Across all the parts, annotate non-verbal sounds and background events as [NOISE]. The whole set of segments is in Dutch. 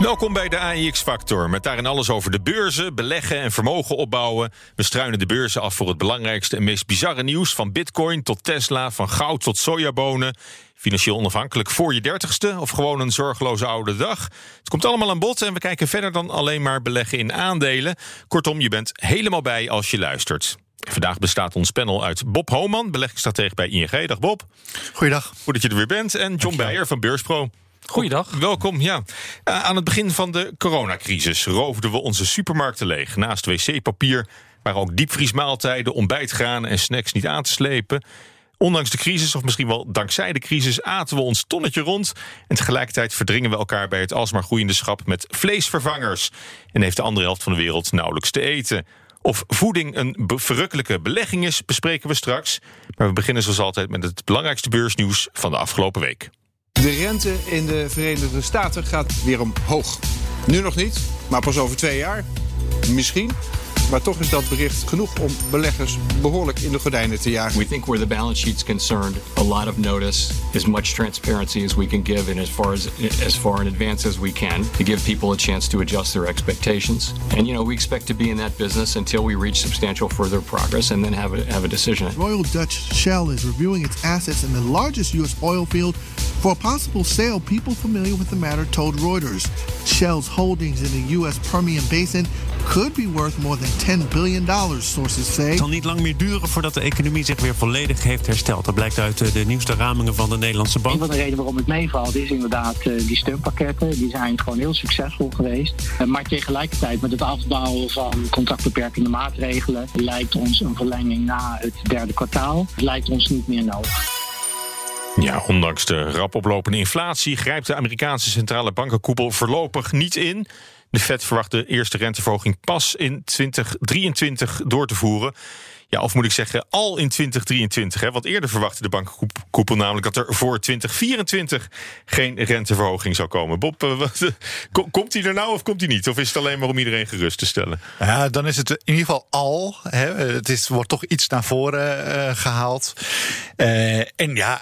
Welkom bij de AEX Factor. Met daarin alles over de beurzen, beleggen en vermogen opbouwen. We struinen de beurzen af voor het belangrijkste en meest bizarre nieuws. Van bitcoin tot Tesla, van goud tot sojabonen. Financieel onafhankelijk voor je dertigste of gewoon een zorgeloze oude dag. Het komt allemaal aan bod en we kijken verder dan alleen maar beleggen in aandelen. Kortom, je bent helemaal bij als je luistert. Vandaag bestaat ons panel uit Bob Homan, beleggingsstratege bij ING. Dag Bob. Goeiedag. Goed dat je er weer bent. En John Beijer van Beurspro. Goeiedag. Welkom, ja. Uh, aan het begin van de coronacrisis roofden we onze supermarkten leeg. Naast wc-papier waren ook diepvriesmaaltijden, ontbijtgranen en snacks niet aan te slepen. Ondanks de crisis, of misschien wel dankzij de crisis, aten we ons tonnetje rond. En tegelijkertijd verdringen we elkaar bij het alsmaar groeiende schap met vleesvervangers. En heeft de andere helft van de wereld nauwelijks te eten. Of voeding een verrukkelijke belegging is, bespreken we straks. Maar we beginnen zoals altijd met het belangrijkste beursnieuws van de afgelopen week. De rente in de Verenigde Staten gaat weer omhoog. Nu nog niet, maar pas over twee jaar. Misschien. Maar toch is dat bericht genoeg om beleggers behoorlijk in de gordijnen te jagen. We think where the balance sheet's concerned, a lot of notice, as much transparency as we can give, and as far as as far in advance as we can, to give people a chance to adjust their expectations. And you know, we expect to be in that business until we reach substantial further progress, and then have a have a decision. Royal Dutch Shell is reviewing its assets in the largest U.S. oil field for a possible sale. People familiar with the matter told Reuters. Shell's holdings in the U.S. Permian Basin could be worth more than 10 billion dollars, sources say. Het zal niet lang meer duren voordat de economie zich weer volledig heeft hersteld. Dat blijkt uit de nieuwste ramingen van de Nederlandse bank. Een van de redenen waarom het meevalt is inderdaad die steunpakketten. Die zijn gewoon heel succesvol geweest. Maar tegelijkertijd met het afbouwen van contractbeperkende maatregelen lijkt ons een verlenging na het derde kwartaal. lijkt ons niet meer nodig. Ja, ondanks de rap oplopende inflatie grijpt de Amerikaanse centrale bankenkoepel voorlopig niet in. De Fed verwacht de eerste renteverhoging pas in 2023 door te voeren. Ja, of moet ik zeggen, al in 2023. Hè? Want eerder verwachtte de bankenkoepel namelijk dat er voor 2024 geen renteverhoging zou komen. Bob, uh, komt die er nou of komt die niet? Of is het alleen maar om iedereen gerust te stellen? Ja, dan is het in ieder geval al. Hè? Het is, wordt toch iets naar voren uh, gehaald. En ja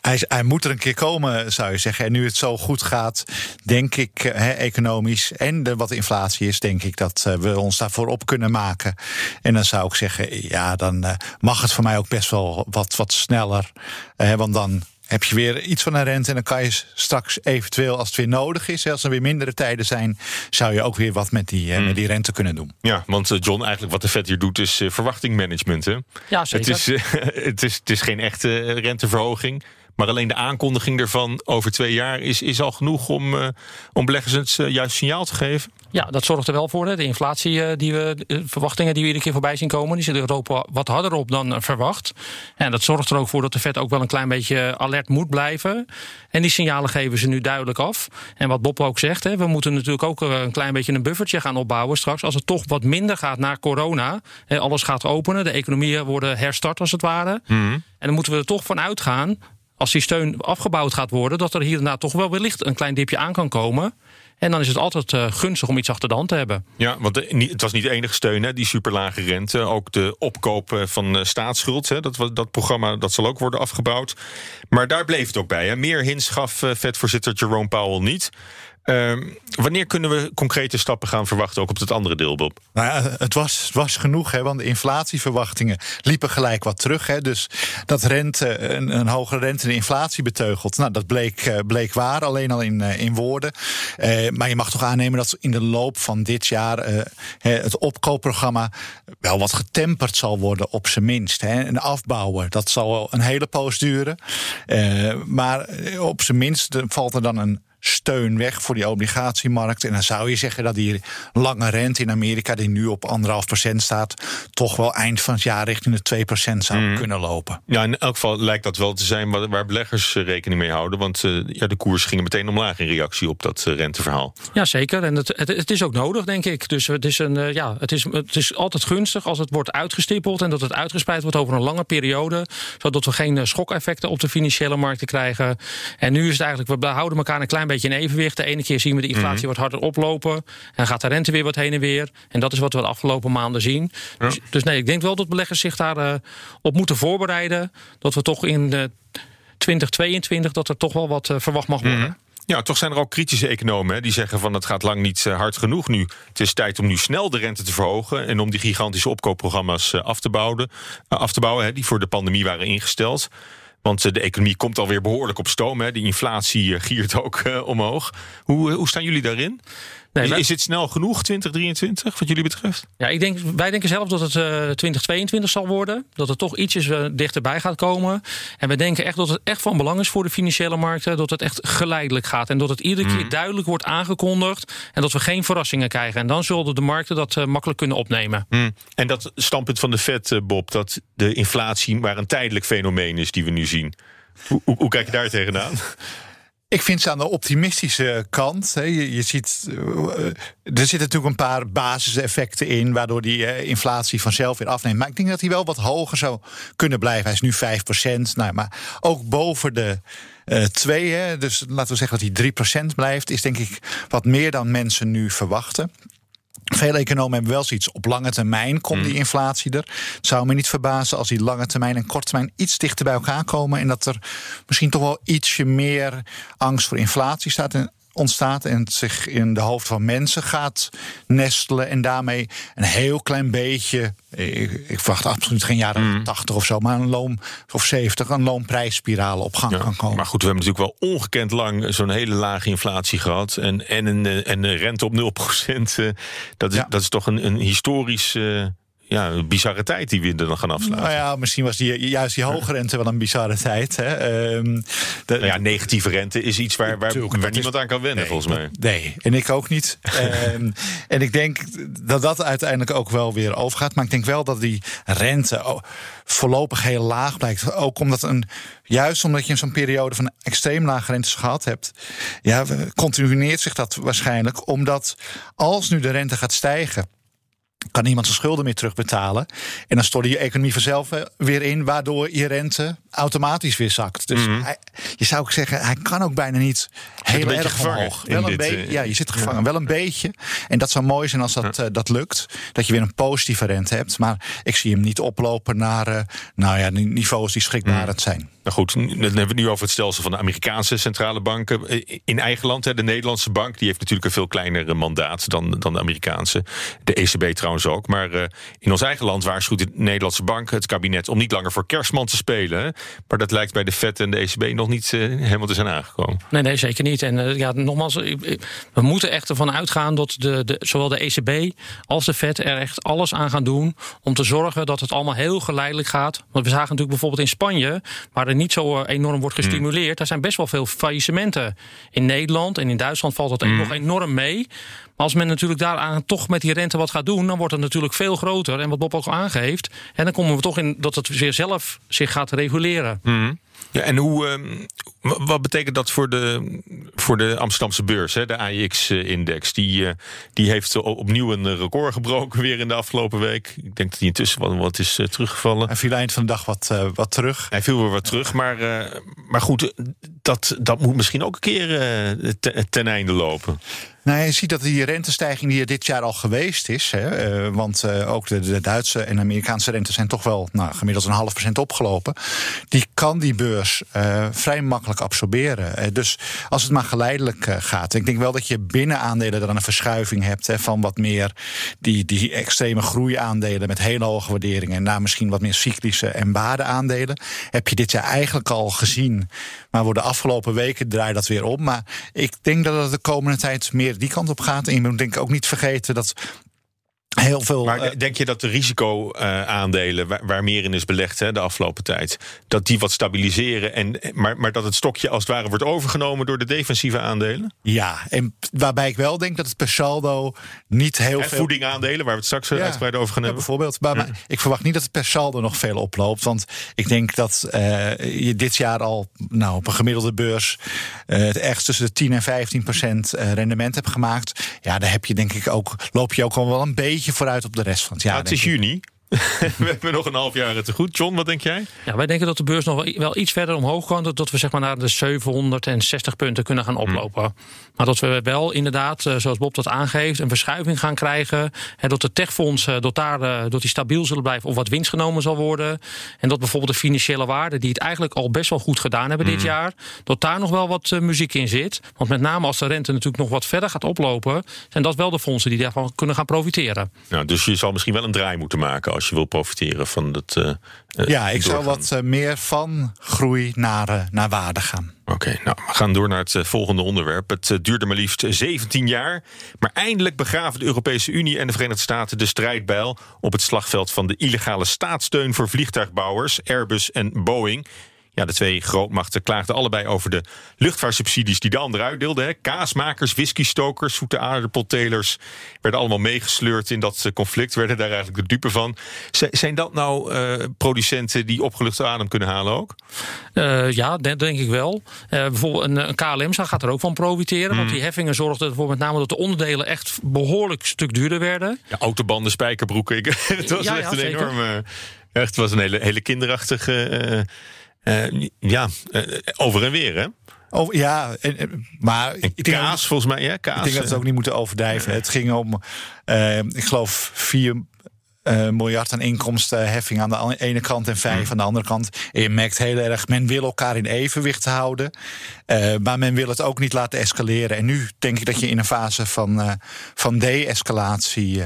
hij, hij, moet er een keer komen, zou je zeggen. En nu het zo goed gaat, denk ik, he, economisch en de, wat de inflatie is, denk ik dat uh, we ons daarvoor op kunnen maken. En dan zou ik zeggen, ja, dan uh, mag het voor mij ook best wel wat, wat sneller. Uh, want dan heb je weer iets van een rente. En dan kan je straks eventueel, als het weer nodig is, als er weer mindere tijden zijn, zou je ook weer wat met die, mm. met die rente kunnen doen. Ja, want John, eigenlijk wat de Fed hier doet, is uh, verwachtingmanagement. Hè? Ja, zeker. Het is, uh, [LAUGHS] het, is, het is geen echte renteverhoging. Maar alleen de aankondiging ervan over twee jaar is, is al genoeg om, uh, om beleggers het uh, juist signaal te geven. Ja, dat zorgt er wel voor. Hè. De inflatie, uh, die we, de verwachtingen die we iedere keer voorbij zien komen, die zit Europa wat harder op dan verwacht. En dat zorgt er ook voor dat de Fed ook wel een klein beetje alert moet blijven. En die signalen geven ze nu duidelijk af. En wat Bob ook zegt, hè, we moeten natuurlijk ook een klein beetje een buffertje gaan opbouwen straks. Als het toch wat minder gaat na corona, hè, alles gaat openen, de economieën worden herstart als het ware. Mm -hmm. En dan moeten we er toch van uitgaan als die steun afgebouwd gaat worden, dat er hier en daar toch wel wellicht een klein dipje aan kan komen. En dan is het altijd uh, gunstig om iets achter de hand te hebben. Ja, want de, het was niet de enige steun, hè, die superlage rente. Ook de opkoop van uh, staatsschuld, hè, dat, dat programma dat zal ook worden afgebouwd. Maar daar bleef het ook bij. Hè. Meer hints gaf vetvoorzitter Jerome Powell niet. Uh, wanneer kunnen we concrete stappen gaan verwachten, ook op het andere deel, Bob? Nou ja, het was, was genoeg, hè, want de inflatieverwachtingen liepen gelijk wat terug. Hè, dus dat rente, een, een hogere rente de inflatie beteugelt, nou, dat bleek, uh, bleek waar, alleen al in, uh, in woorden. Uh, maar je mag toch aannemen dat in de loop van dit jaar het opkoopprogramma wel wat getemperd zal worden, op zijn minst. Hè. En afbouwen, dat zal een hele poos duren. maar op zijn minst valt er dan een steun weg voor die obligatiemarkt. En dan zou je zeggen dat die lange rente in Amerika, die nu op anderhalf procent staat, toch wel eind van het jaar richting de 2 procent zou Mhm. kunnen lopen. Ja, in elk geval lijkt dat wel te zijn waar, waar beleggers eh, rekening mee houden. Want eh, ja, de koers ging meteen omlaag in reactie op dat eh, renteverhaal. Ja, zeker. En het, het, het is ook nodig, denk ik. Dus het is, een, ja, het, is, het is altijd gunstig als het wordt uitgestippeld en dat het uitgespreid wordt over een lange periode. Zodat we geen schokeffecten op de financiële markten krijgen. En nu is het eigenlijk, we houden elkaar een klein beetje in evenwicht. De ene keer zien we de inflatie wat harder oplopen. En gaat de rente weer wat heen en weer. En dat is wat we de afgelopen maanden zien. Dus, dus nee, ik denk wel dat beleggers zich daar eh, op moeten voorbereiden. Dat we toch in eh, 2022 dat er toch wel wat eh, verwacht mag worden. Ja, toch zijn er ook kritische economen hè, die zeggen van het gaat lang niet eh, hard genoeg nu. Het is tijd om nu snel de rente te verhogen en om die gigantische opkoopprogramma's eh, af te bouwen, eh, af te bouwen hè, die voor de pandemie waren ingesteld. Want eh, de economie komt alweer behoorlijk op stoom. Hè. Die inflatie eh, giert ook eh, omhoog. Hoe, hoe staan jullie daarin? Nee, wij- Is het snel genoeg, 2023, wat jullie betreft? Ja, ik denk, wij denken zelf dat het eh 2022 zal worden. Dat het toch ietsjes eh, dichterbij gaat komen. En we denken echt dat het echt van belang is voor de financiële markten. Dat het echt geleidelijk gaat. En dat het iedere keer duidelijk wordt aangekondigd. En dat we geen verrassingen krijgen. En dan zullen de markten dat eh, makkelijk kunnen opnemen. Hm. En dat standpunt van de Fed, eh, Bob, dat de inflatie maar een tijdelijk fenomeen is die we nu zien. Hoe, hoe, hoe kijk je daar tegenaan? Ik vind ze aan de optimistische kant. Je, je ziet, eh, er zitten natuurlijk een paar basiseffecten in, waardoor die eh, inflatie vanzelf weer afneemt. Maar ik denk dat hij wel wat hoger zou kunnen blijven. Hij is nu 5% Nou, maar ook boven de eh 2, hè, dus laten we zeggen dat hij 3% blijft, is denk ik wat meer dan mensen nu verwachten. Veel economen hebben wel zoiets. Op lange termijn komt die inflatie er. Het zou me niet verbazen als die lange termijn en korte termijn iets dichter bij elkaar komen. En dat er misschien toch wel ietsje meer angst voor inflatie staat en ontstaat. En het zich in de hoofd van mensen gaat nestelen. En daarmee een heel klein beetje. Ik, ik verwacht absoluut geen jaren 80 of zo. Maar een loon of 70, een loonprijsspiraal op gang kan komen. Maar goed, we hebben natuurlijk wel ongekend lang zo'n hele lage inflatie gehad. En, en, een, eh, en een rente op 0%. eh, dat, is, Ja. dat is toch een, een historisch eh, ja, een bizarre tijd die we er dan gaan afsluiten. Nou ja, misschien was die, juist die hoge rente wel een bizarre tijd. Hè. Ehm, de- Nou ja, negatieve rente is iets waar, waar, Tuurlijk, waar dat is- niemand aan kan wennen, Nee, volgens mij. Nee, en ik ook niet. [LAUGHS] Ehm, en ik denk dat dat uiteindelijk ook wel weer overgaat. Maar ik denk wel dat die rente voorlopig heel laag blijkt. Ook omdat een, juist omdat je zo'n periode van extreem lage rentes gehad hebt, ja, continueert zich dat waarschijnlijk. Omdat als nu de rente gaat stijgen kan niemand zijn schulden meer terugbetalen. En dan stort je economie vanzelf eh, weer in, waardoor je rente automatisch weer zakt. Dus hij, je zou ook zeggen, hij kan ook bijna niet heel Mhm. erg omhoog. Wel een dit, eh, ja, je zit gevangen, wel een beetje. En dat zou mooi zijn als dat, eh, dat lukt. Dat je weer een positieve rente hebt. Maar ik zie hem niet oplopen naar nou ja, niveaus die schrikbarend zijn. Nou goed, dan hebben we het nu over het stelsel van de Amerikaanse centrale banken. In eigen land, hè, de Nederlandse bank, die heeft natuurlijk een veel kleiner mandaat dan, dan de Amerikaanse. De ECB trouwens ook. Maar eh, in ons eigen land waarschuwt de Nederlandse bank het kabinet om niet langer voor kerstman te spelen. hè. Maar dat lijkt bij de FED en de ECB nog niet eh, helemaal te zijn aangekomen. Nee, nee, zeker niet. En eh, ja, nogmaals, we moeten echt ervan uitgaan dat de, de, zowel de ECB als de Fed er echt alles aan gaan doen om te zorgen dat het allemaal heel geleidelijk gaat. Want we zagen natuurlijk bijvoorbeeld in Spanje, waar er niet zo enorm wordt gestimuleerd, daar zijn best wel veel faillissementen. In Nederland en in Duitsland valt dat nog enorm mee. Als men natuurlijk daaraan toch met die rente wat gaat doen, dan wordt het natuurlijk veel groter. En wat Bob ook aangeeft, en dan komen we toch in dat het weer zelf zich gaat reguleren. Ja, en hoe, ehm, wa- wat betekent dat voor de, voor de Amsterdamse beurs, hè, de AIX-index? Die, eh, die heeft opnieuw een record gebroken weer in de afgelopen week. Ik denk dat hij intussen wat, wat is eh, teruggevallen. Hij viel eind van de dag wat, eh, wat terug. Hij viel weer wat terug, maar, eh, maar goed, dat, dat moet misschien ook een keer eh, te- ten einde lopen. Nou, je ziet dat die rentestijging die er dit jaar al geweest is. Hè, eh, want eh, ook de, Duitse en Amerikaanse rentes zijn toch wel nou, gemiddeld een half procent opgelopen. Die kan die beurs vrij makkelijk absorberen. Dus als het maar geleidelijk gaat. Ik denk wel dat je binnen aandelen dan een verschuiving hebt hè, van wat meer die, die extreme groeiaandelen met hele hoge waarderingen. En naar misschien wat meer cyclische en waardeaandelen. Heb je dit jaar eigenlijk al gezien. Maar voor de afgelopen weken draait dat weer om. Maar ik denk dat het de komende tijd meer die kant op gaat. En je moet denk ik ook niet vergeten dat heel veel. Maar eh, denk je dat de risico-aandelen, waar, waar meer in is belegd hè, de afgelopen tijd, dat die wat stabiliseren, en, maar, maar dat het stokje als het ware wordt overgenomen door de defensieve aandelen? ja, en waarbij ik wel denk dat het per saldo niet heel En veel. voedingaandelen, waar we het straks eh, Ja. uitgebreid over gaan Ja, hebben. bijvoorbeeld. Maar, maar ik verwacht niet dat het per saldo nog veel oploopt. Want ik denk dat eh, je dit jaar al nou, op een gemiddelde beurs eh, het ergens tussen de 10 en 15 procent eh, rendement hebt gemaakt. Ja, daar heb je denk ik ook, loop je ook al wel een beetje vooruit op de rest van het jaar. Ja, het is juni. [LAUGHS] we hebben nog een half jaar te goed. John, wat denk jij? Ja, wij denken dat de beurs nog wel, wel iets verder omhoog kan. Dat, we zeg maar naar de 760 punten kunnen gaan oplopen. Maar dat we wel inderdaad, eh, zoals Bob dat aangeeft, een verschuiving gaan krijgen. En dat de techfondsen, dat, daar, eh, dat die stabiel zullen blijven of wat winst genomen zal worden. En dat bijvoorbeeld de financiële waarden, die het eigenlijk al best wel goed gedaan hebben dit jaar, dat daar nog wel wat eh, muziek in zit. Want met name als de rente natuurlijk nog wat verder gaat oplopen, zijn dat wel de fondsen die daarvan kunnen gaan profiteren. Nou, dus je zal misschien wel een draai moeten maken als je wil profiteren van dat. eh, eh, Ja, ik zou wat eh, meer van groei naar, naar waarde gaan. Oké, nou, we gaan door naar het volgende onderwerp. Het duurde maar liefst 17 jaar. Maar eindelijk begraven de Europese Unie en de Verenigde Staten de strijdbijl op het slagveld van de illegale staatssteun voor vliegtuigbouwers, Airbus en Boeing. Ja, de twee grootmachten klaagden allebei over de luchtvaartsubsidies die de ander uitdeelde. Hè. Kaasmakers, whiskystokers, zoete aardappeltelers werden allemaal meegesleurd in dat eh, conflict, werden daar eigenlijk de dupe van. Z- zijn dat nou eh, producenten die opgeluchte adem kunnen halen ook? Eh, ja, dat denk ik wel. Bijvoorbeeld een, een KLM gaat er ook van profiteren. Want die heffingen zorgden ervoor met name dat de onderdelen echt behoorlijk stuk duurder werden. Ja, autobanden, spijkerbroeken. [LAUGHS] Het was Ja, echt ja, een zeker. enorme. Echt, het was een hele, hele kinderachtige. Eh, ja, eh, over en weer, hè? Oh, ja, en, en- maar En ik kaas, volgens mij, ja, kaas. Ik denk dat we het eh, ook niet moeten overdrijven. Het ging om, ik geloof, 4 miljard aan inkomstenheffing aan de ene kant en vijf aan de andere kant. En je merkt heel erg, men wil elkaar in evenwicht houden. maar men wil het ook niet laten escaleren. En nu denk ik dat je in een fase van, van de-escalatie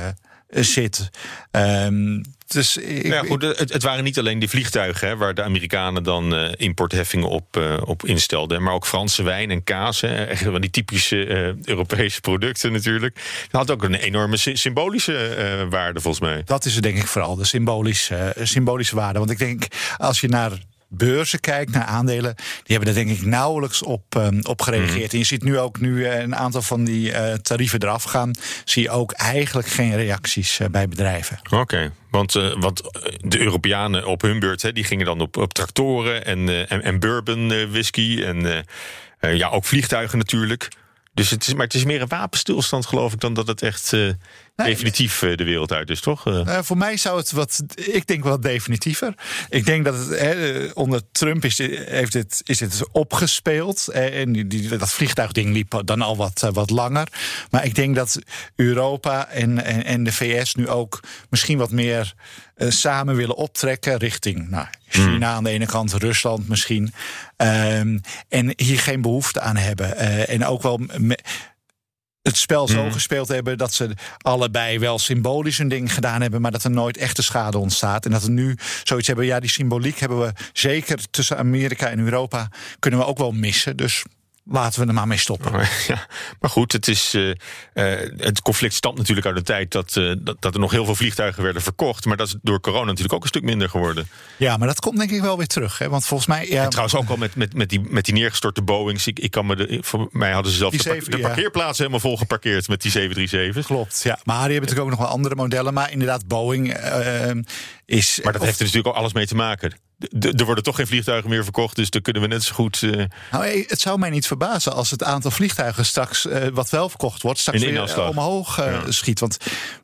zit. Ehm, dus ik, ja, goed, het, het waren niet alleen die vliegtuigen hè, waar de Amerikanen dan eh, importheffingen op, eh, op instelden, maar ook Franse wijn en kaas. Hè, echt van die typische eh, Europese producten natuurlijk. Dat had ook een enorme sy- symbolische eh, waarde volgens mij. Dat is het denk ik vooral, de symbolische, eh, symbolische waarde. Want ik denk, als je naar beurzen kijkt, naar aandelen... die hebben er denk ik nauwelijks op, ehm, op gereageerd. En je ziet nu ook nu eh, een aantal van die eh, tarieven eraf gaan... zie je ook eigenlijk geen reacties eh, bij bedrijven. Oké, want, want de Europeanen op hun beurt, hè, die gingen dan op, op tractoren en, en, en bourbon whisky en ja, ook vliegtuigen natuurlijk. Dus het is, maar het is meer een wapenstilstand, geloof ik, dan dat het echt definitief eh, de wereld uit is, toch? Eh, Eh, voor mij zou het wat, ik denk wel definitiever. Ik denk dat het onder Trump is heeft dit, is dit opgespeeld. En die, die- dat vliegtuigding liep dan al wat, wat langer. Maar ik denk dat Europa en, en, en de VS nu ook misschien wat meer samen willen optrekken richting nou, China aan de ene kant, Rusland misschien. Ehm, en hier geen behoefte aan hebben. En ook wel. me- het spel zo gespeeld hebben dat ze allebei wel symbolisch een ding gedaan hebben, maar dat er nooit echte schade ontstaat. En dat we nu zoiets hebben, ja, die symboliek hebben we zeker tussen Amerika en Europa kunnen we ook wel missen. Dus laten we er maar mee stoppen. Maar, [LAUGHS] ja, maar goed, het, is, eh, eh, het conflict stamt natuurlijk uit de tijd dat, eh, dat, dat er nog heel veel vliegtuigen werden verkocht. Maar dat is door corona natuurlijk ook een stuk minder geworden. Ja, maar dat komt denk ik wel weer terug. Hè? Want volgens mij. Ja, En trouwens ook al met, met, met, die, met die neergestorte Boeings. Ik, ik kan me de, voor mij hadden ze zelfs Die de, par- de ja. parkeerplaatsen helemaal vol geparkeerd met die 737's. Klopt, ja. Maar die hebben natuurlijk ook nog wel andere modellen. Maar inderdaad, Boeing is. Maar dat of- heeft er natuurlijk ook alles mee te maken. D- Er worden toch geen vliegtuigen meer verkocht, dus dan kunnen we net zo goed. eh, Nou, het zou mij niet verbazen als het aantal vliegtuigen straks, eh, wat wel verkocht wordt, straks In weer eh, omhoog Ja. schiet. Want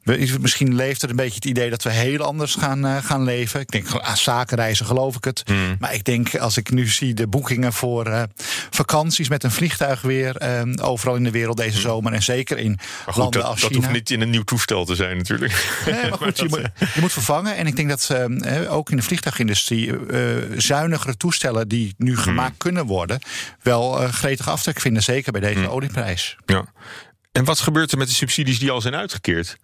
we, misschien leeft er een beetje het idee dat we heel anders gaan, gaan leven. Ik denk, ah, zakenreizen geloof ik het. Hmm. Maar ik denk, als ik nu zie de boekingen voor vakanties met een vliegtuig weer overal in de wereld deze zomer. En zeker in Hmm. maar goed, landen dat, als dat China. hoeft niet in een nieuw toestel te zijn, natuurlijk. Nee, maar [LAUGHS] goed, je, dat, moet, je moet vervangen. En ik denk dat ook in de vliegtuigindustrie eh, zuinigere toestellen die nu Hmm. gemaakt kunnen worden, wel eh gretig aftrek vinden. Zeker bij deze olieprijs. Ja. En wat gebeurt er met de subsidies die al zijn uitgekeerd?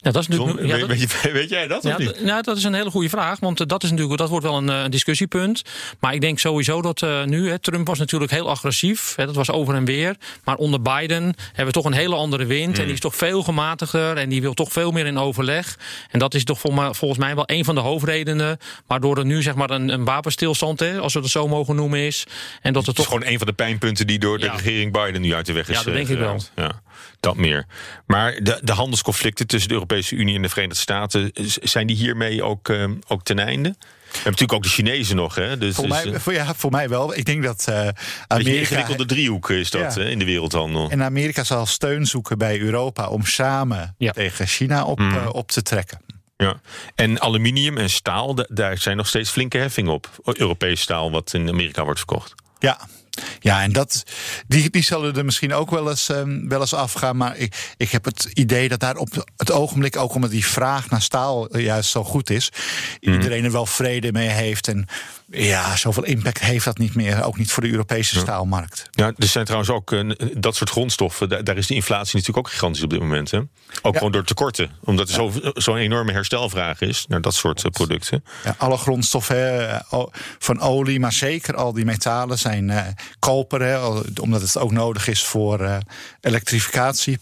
Ja, dat is natuurlijk. Ja, weet, dat- weet, weet jij dat Ja, of niet? nou, dat is een hele goede vraag. Want eh, dat, is natuurlijk, dat wordt wel een, eh, een discussiepunt. Maar ik denk sowieso dat eh, nu. Hè, Trump was natuurlijk heel agressief. Hè, dat was over en weer. Maar onder Biden hebben we toch een hele andere wind. En die is toch veel gematigder. En die wil toch veel meer in overleg. En dat is toch vol- volgens mij wel een van de hoofdredenen. Waardoor er nu zeg maar een, een wapenstilstand, hè, als we het zo mogen noemen, is. En dat Het is toch. gewoon een van de pijnpunten die door de Ja. regering Biden nu uit de weg is Ja, dat denk ik wel. Ja, dat meer. Maar de, de handelsconflicten tussen de Europese Unie en de Verenigde Staten, zijn die hiermee ook, eh, ook ten einde? We hebben natuurlijk ook de Chinezen nog, hè? Dus, Voor, mij, eh, voor, ja, voor mij wel. Ik denk dat eh een beetje een Amerika. ingewikkelde driehoek is dat Ja. hè, in de wereldhandel. En Amerika zal steun zoeken bij Europa om samen Ja. tegen China op, Mm. eh, op te trekken. Ja. En aluminium en staal, da- daar zijn nog steeds flinke heffingen op. Europees staal wat in Amerika wordt verkocht. Ja. Ja, en dat, die, die zullen er misschien ook wel eens, ehm, wel eens afgaan. Maar ik, ik heb het idee dat daar op het ogenblik, ook omdat die vraag naar staal eh, juist zo goed is, iedereen er wel vrede mee heeft. En ja, zoveel impact heeft dat niet meer. Ook niet voor de Europese staalmarkt. Ja, er zijn trouwens ook eh, dat soort grondstoffen. Daar, daar is de inflatie natuurlijk ook gigantisch op dit moment. Hè? Ook gewoon door tekorten. Omdat er zo- zo'n enorme herstelvraag is naar dat soort eh, producten. Ja, alle grondstoffen hè, o- van olie, maar zeker al die metalen zijn eh, koper, hè, omdat het ook nodig is voor eh, elektrificatie.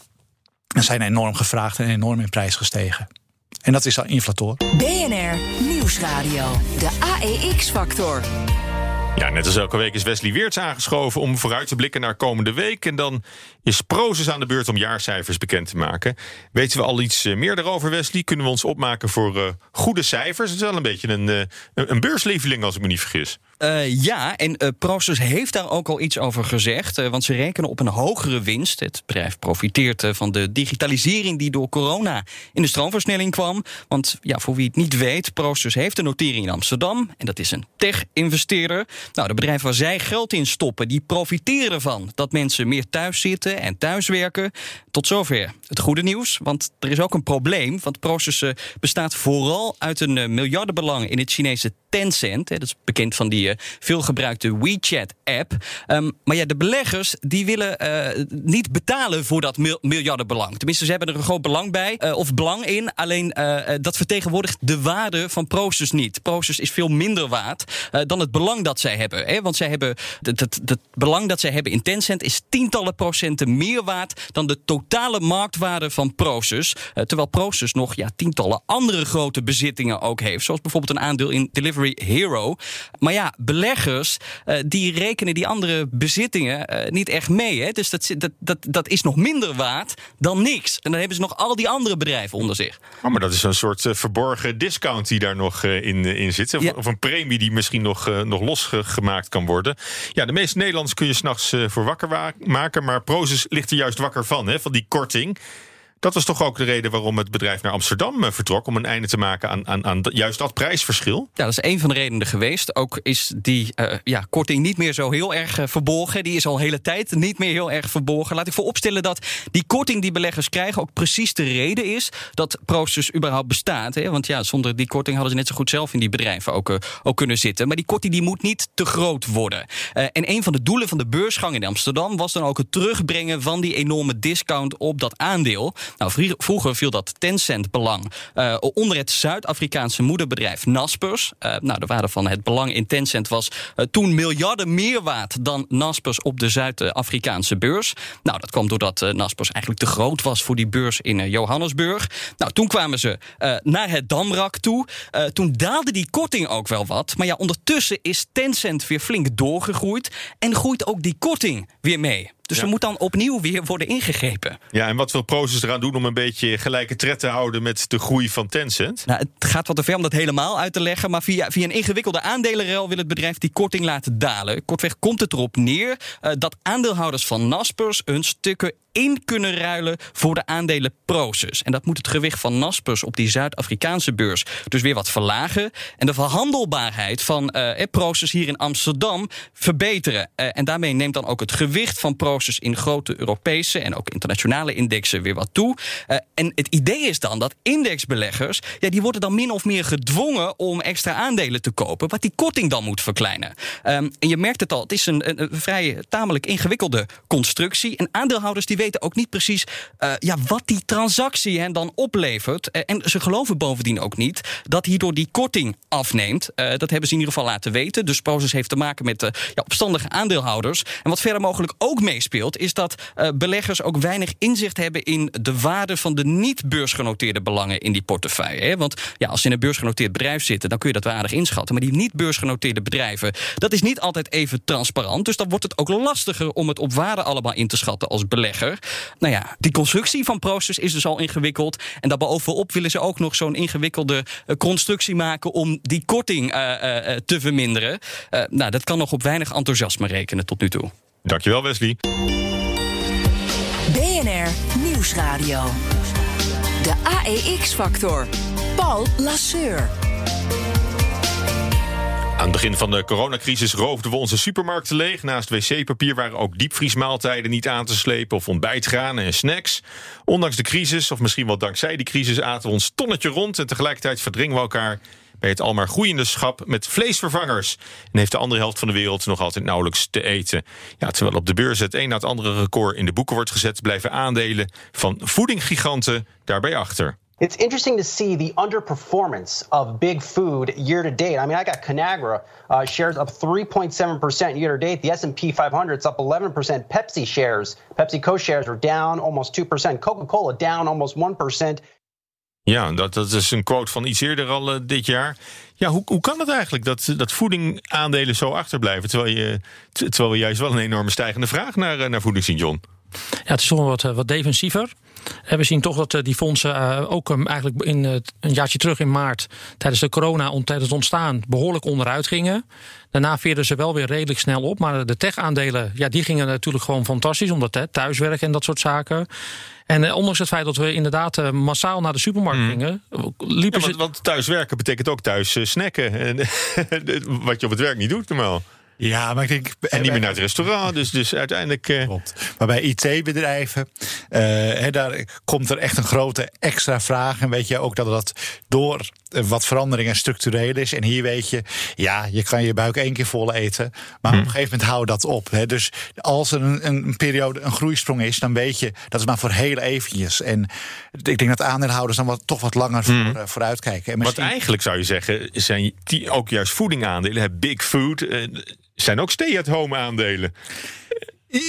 En zijn enorm gevraagd en enorm in prijs gestegen. En dat is al inflator. BNR Nieuwsradio. De AEX-factor. Ja, net als elke week is Wesley Weerts aangeschoven om vooruit te blikken naar komende week. En dan is Prozus aan de beurt om jaarcijfers bekend te maken. Weten we al iets eh, meer daarover, Wesley? Kunnen we ons opmaken voor eh, goede cijfers? Het is wel een beetje een, eh, een een beurslieveling, als ik me niet vergis. Eh, ja, en Prosus heeft daar ook al iets over gezegd. eh, want ze rekenen op een hogere winst. Het bedrijf profiteert van de digitalisering die door corona in de stroomversnelling kwam. Want ja, voor wie het niet weet, Prosus heeft een notering in Amsterdam. En dat is een tech-investeerder. Nou, de bedrijven waar zij geld in stoppen, die profiteren ervan dat mensen meer thuis zitten en thuiswerken. Tot zover het goede nieuws. Want er is ook een probleem. Want Prosus eh, bestaat vooral uit een miljardenbelang in het Chinese Tencent. Hè, dat is bekend van die eh, veelgebruikte WeChat-app. Ehm, maar ja, de beleggers die willen eh, niet betalen voor dat mil- miljardenbelang. Tenminste, ze hebben er een groot belang bij, eh, of belang in. Alleen eh, dat vertegenwoordigt de waarde van Prosus niet. Prosus is veel minder waard dan het belang dat zij hebben. Hè? Want zij hebben het, belang dat zij hebben in Tencent is tientallen procenten meer waard dan de totale marktwaarde van Prosus. Eh, terwijl Prosus nog ja, tientallen andere grote bezittingen ook heeft. Zoals bijvoorbeeld een aandeel in Delivery Hero. Maar ja, beleggers eh, die rekenen die andere bezittingen eh, niet echt mee. Hè? Dus dat, dat, dat, dat is nog minder waard dan niks. En dan hebben ze nog al die andere bedrijven onder zich. Oh, maar dat is een soort eh, verborgen discount die daar nog in, in zit. Of, Ja. of een premie die misschien nog, nog losgemaakt kan worden. Ja, de meeste Nederlanders kun je s'nachts voor wakker wa- maken. Maar Prozus ligt er juist wakker van, hè, van die korting. Dat was toch ook de reden waarom het bedrijf naar Amsterdam eh, vertrok. Om een einde te maken aan, aan, aan juist dat prijsverschil. Ja, dat is een van de redenen geweest. Ook is die eh, ja, korting niet meer zo heel erg eh, verborgen. Die is al hele tijd niet meer heel erg verborgen. Laat ik vooropstellen dat die korting die beleggers krijgen ook precies de reden is dat Prosus überhaupt bestaat. Hè? Want ja, zonder die korting hadden ze net zo goed zelf in die bedrijven ook, ook kunnen zitten. Maar die korting die moet niet te groot worden. En een van de doelen van de beursgang in Amsterdam was dan ook het terugbrengen van die enorme discount op dat aandeel. Nou, vroeger viel dat Tencent-belang eh, onder het Zuid-Afrikaanse moederbedrijf Naspers. Eh, nou, de waarde van het belang in Tencent was eh, toen miljarden meer waard dan Naspers op de Zuid-Afrikaanse beurs. Nou, dat kwam doordat Naspers eigenlijk te groot was voor die beurs in Johannesburg. Nou, toen kwamen ze naar het Damrak toe. Toen daalde die korting ook wel wat. Maar ja, ondertussen is Tencent weer flink doorgegroeid. En groeit ook die korting weer mee. Dus Ja. er moet dan opnieuw weer worden ingegrepen. Ja, en wat wil Prozus eraan doen om een beetje gelijke tred te houden met de groei van Tencent? Nou, het gaat wat te ver om dat helemaal uit te leggen. Maar via, via een ingewikkelde aandelenruil wil het bedrijf die korting laten dalen. Kortweg komt het erop neer eh, dat aandeelhouders van Naspers hun stukken in kunnen ruilen voor de aandelen Prosus. En dat moet het gewicht van Naspers op die Zuid-Afrikaanse beurs dus weer wat verlagen. En de verhandelbaarheid van eh Prosus hier in Amsterdam verbeteren. Eh, en daarmee neemt dan ook het gewicht van Prosus in grote Europese en ook internationale indexen weer wat toe. Eh, en het idee is dan dat indexbeleggers, ja, die worden dan min of meer gedwongen om extra aandelen te kopen, wat die korting dan moet verkleinen. Ehm, en je merkt het al, het is een, een, een vrij tamelijk ingewikkelde constructie. En aandeelhouders die weten weten ook niet precies uh, ja, wat die transactie hen dan oplevert. Uh, en ze geloven bovendien ook niet dat hierdoor die korting afneemt. Uh, dat hebben ze in ieder geval laten weten. Dus Proces heeft te maken met ja, opstandige aandeelhouders. En wat verder mogelijk ook meespeelt, is dat beleggers ook weinig inzicht hebben in de waarde van de niet-beursgenoteerde belangen in die portefeuille. Hè? Want ja, als ze in een beursgenoteerd bedrijf zitten, dan kun je dat wel aardig inschatten. Maar die niet-beursgenoteerde bedrijven, dat is niet altijd even transparant. Dus dan wordt het ook lastiger om het op waarde allemaal in te schatten als belegger. Nou ja, die constructie van Proces is dus al ingewikkeld. En daarbovenop willen ze ook nog zo'n ingewikkelde uh, constructie maken om die korting uh, uh, te verminderen. nou, dat kan nog op weinig enthousiasme rekenen tot nu toe. Dankjewel, Wesley. BNR Nieuwsradio. De AEX-factor. Paul Lasseur. Aan het begin van de coronacrisis roofden we onze supermarkten leeg. Naast wc-papier waren ook diepvriesmaaltijden niet aan te slepen of ontbijtgranen en snacks. Ondanks de crisis, of misschien wel dankzij die crisis, aten we ons tonnetje rond en tegelijkertijd verdringen we elkaar bij het almaar groeiende schap met vleesvervangers. En heeft de andere helft van de wereld nog altijd nauwelijks te eten. Ja, terwijl op de beurs het een na het andere record in de boeken wordt gezet, blijven aandelen van voedinggiganten daarbij achter. It's interesting to see the underperformance of big food year to date. I mean, I got Conagra uh, shares up 3.7% year to date. The S&P 500 is up 11%. Pepsi shares, PepsiCo shares are down almost 2%. Coca-Cola down almost 1%. Ja, dat, dat is een quote van iets eerder al uh, dit jaar. Ja, hoe, hoe kan het eigenlijk dat, dat voedingaandelen zo achterblijven... terwijl, je, terwijl we juist wel een enorme stijgende vraag naar, uh, naar voeding zien, John? Ja, het is toch wat, wat defensiever. En we zien toch dat die fondsen ook eigenlijk in, een jaartje terug in maart... tijdens de corona, tijdens het ontstaan, behoorlijk onderuit gingen. Daarna veerden ze wel weer redelijk snel op. Maar de tech-aandelen, ja, die gingen natuurlijk gewoon fantastisch... omdat hè, thuiswerken en dat soort zaken... En eh, ondanks het feit dat we inderdaad massaal naar de supermarkt mm. gingen, liepen ja, want, ze. Want thuiswerken betekent ook thuis snacken. [LAUGHS] En, [LAUGHS] wat je op het werk niet doet normaal. Ja, maar ik denk. En niet meer naar het restaurant, dus, dus uiteindelijk. Uh... Klopt. Maar bij IT-bedrijven, uh, daar komt er echt een grote extra vraag. En weet je ook dat dat door wat veranderingen structureel is. En hier weet je, ja, je kan je buik één keer vol eten. Maar hm. op een gegeven moment hou dat op. Hè. Dus als er een, een, periode, een groeisprong is, dan weet je dat is maar voor heel eventjes. En ik denk dat aandeelhouders dan wat, toch wat langer hm. voor, uh, vooruit kijken. En misschien... Wat eigenlijk zou je zeggen, zijn die ook juist voedingaandelen, big food zijn ook stay-at-home aandelen.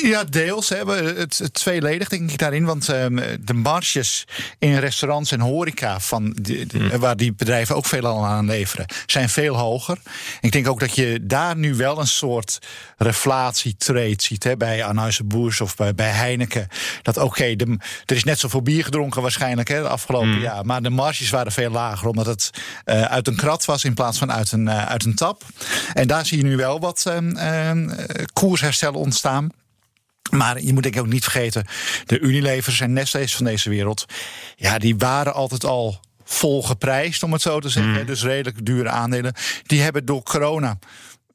Ja, deels. Hè. Het, het tweeledig denk ik daarin. Want um, de marges in restaurants en horeca... Van hmm. waar die bedrijven ook veel aan leveren... zijn veel hoger. Ik denk ook dat je daar nu wel een soort reflatietrade ziet... Hè, bij Anheuser-Busch of bij, bij Heineken. Dat oké, er is net zoveel bier gedronken waarschijnlijk hè, de afgelopen hmm. jaar... maar de marges waren veel lager... omdat het uh, uit een krat was in plaats van uit een, uh, uit een tap. En daar zie je nu wel wat um, koersherstel ontstaan... Maar je moet denk ik ook niet vergeten, de Unilevers en Nestle's van deze wereld, ja, die waren altijd al vol geprijsd, om het zo te zeggen. Mm. Dus redelijk dure aandelen. Die hebben door corona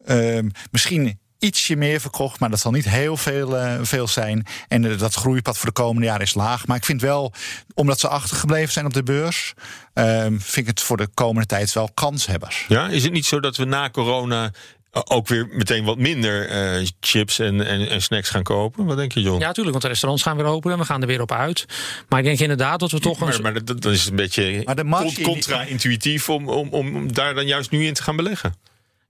uh, misschien ietsje meer verkocht, maar dat zal niet heel veel, uh, veel zijn. En uh, dat groeipad voor de komende jaren is laag. Maar ik vind wel, omdat ze achtergebleven zijn op de beurs, uh, vind ik het voor de komende tijd wel kanshebbers. Ja, is het niet zo dat we na corona ook weer meteen wat minder uh, chips en, en, en, snacks gaan kopen. Wat denk je, John? Ja, natuurlijk, want de restaurants gaan weer open en we gaan er weer op uit. Maar ik denk inderdaad dat we toch... Maar, maar dat, dat, is een beetje contra-intuïtief om, om, om daar dan juist nu in te gaan beleggen.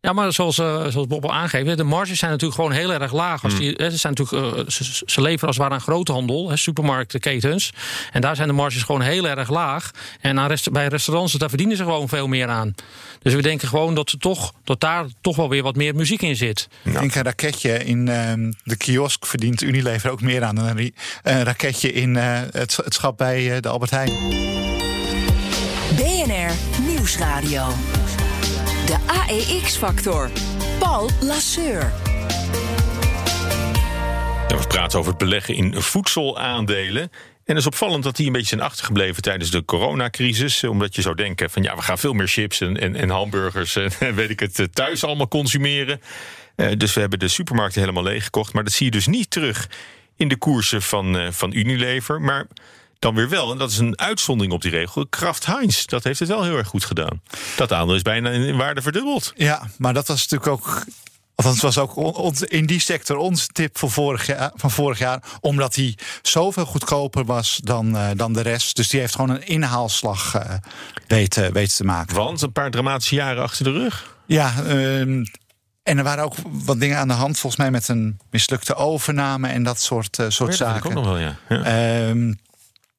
Ja, maar zoals, uh, zoals Bob al aangeeft, de marges zijn natuurlijk gewoon heel erg laag. Als hmm. ze, zijn natuurlijk, uh, ze, ze, leveren als het ware aan groothandel, hè, supermarktenketens. En daar zijn de marges gewoon heel erg laag. En aan rest, bij restaurants, daar verdienen ze gewoon veel meer aan. Dus we denken gewoon dat, ze toch, dat daar toch wel weer wat meer muziek in zit. Ik denk een raketje in uh, de kiosk verdient Unilever ook meer aan dan een, een raketje in uh, het, het schap bij de Albert Heijn. BNR Nieuwsradio. De AEX-factor. Paul Lasseur. we praten over het beleggen in voedselaandelen. En het is opvallend dat die een beetje zijn achtergebleven tijdens de coronacrisis. Omdat je zou denken van ja, we gaan veel meer chips en, en, en hamburgers en weet ik het thuis allemaal consumeren. Uh, dus we hebben de supermarkten helemaal leeggekocht. Maar dat zie je dus niet terug in de koersen van, uh, van Unilever. Maar dan weer wel, en dat is een uitzondering op die regel, Kraft Heinz. Dat heeft het wel heel erg goed gedaan. Dat aandeel is bijna in waarde verdubbeld. Ja, maar dat was natuurlijk ook Althans, het was ook ons- in die sector onze tip van vorig jaar, van vorig jaar. Omdat die zoveel goedkoper was dan, eh, dan de rest. Dus die heeft gewoon een inhaalslag eh, weten, weten te maken. Want een paar dramatische jaren achter de rug. Ja, ehm, en er waren ook wat dingen aan de hand, volgens mij met een mislukte overname en dat soort, eh, soort Oh Ja, dat zaken. ook nog wel, ja. ja. Ehm,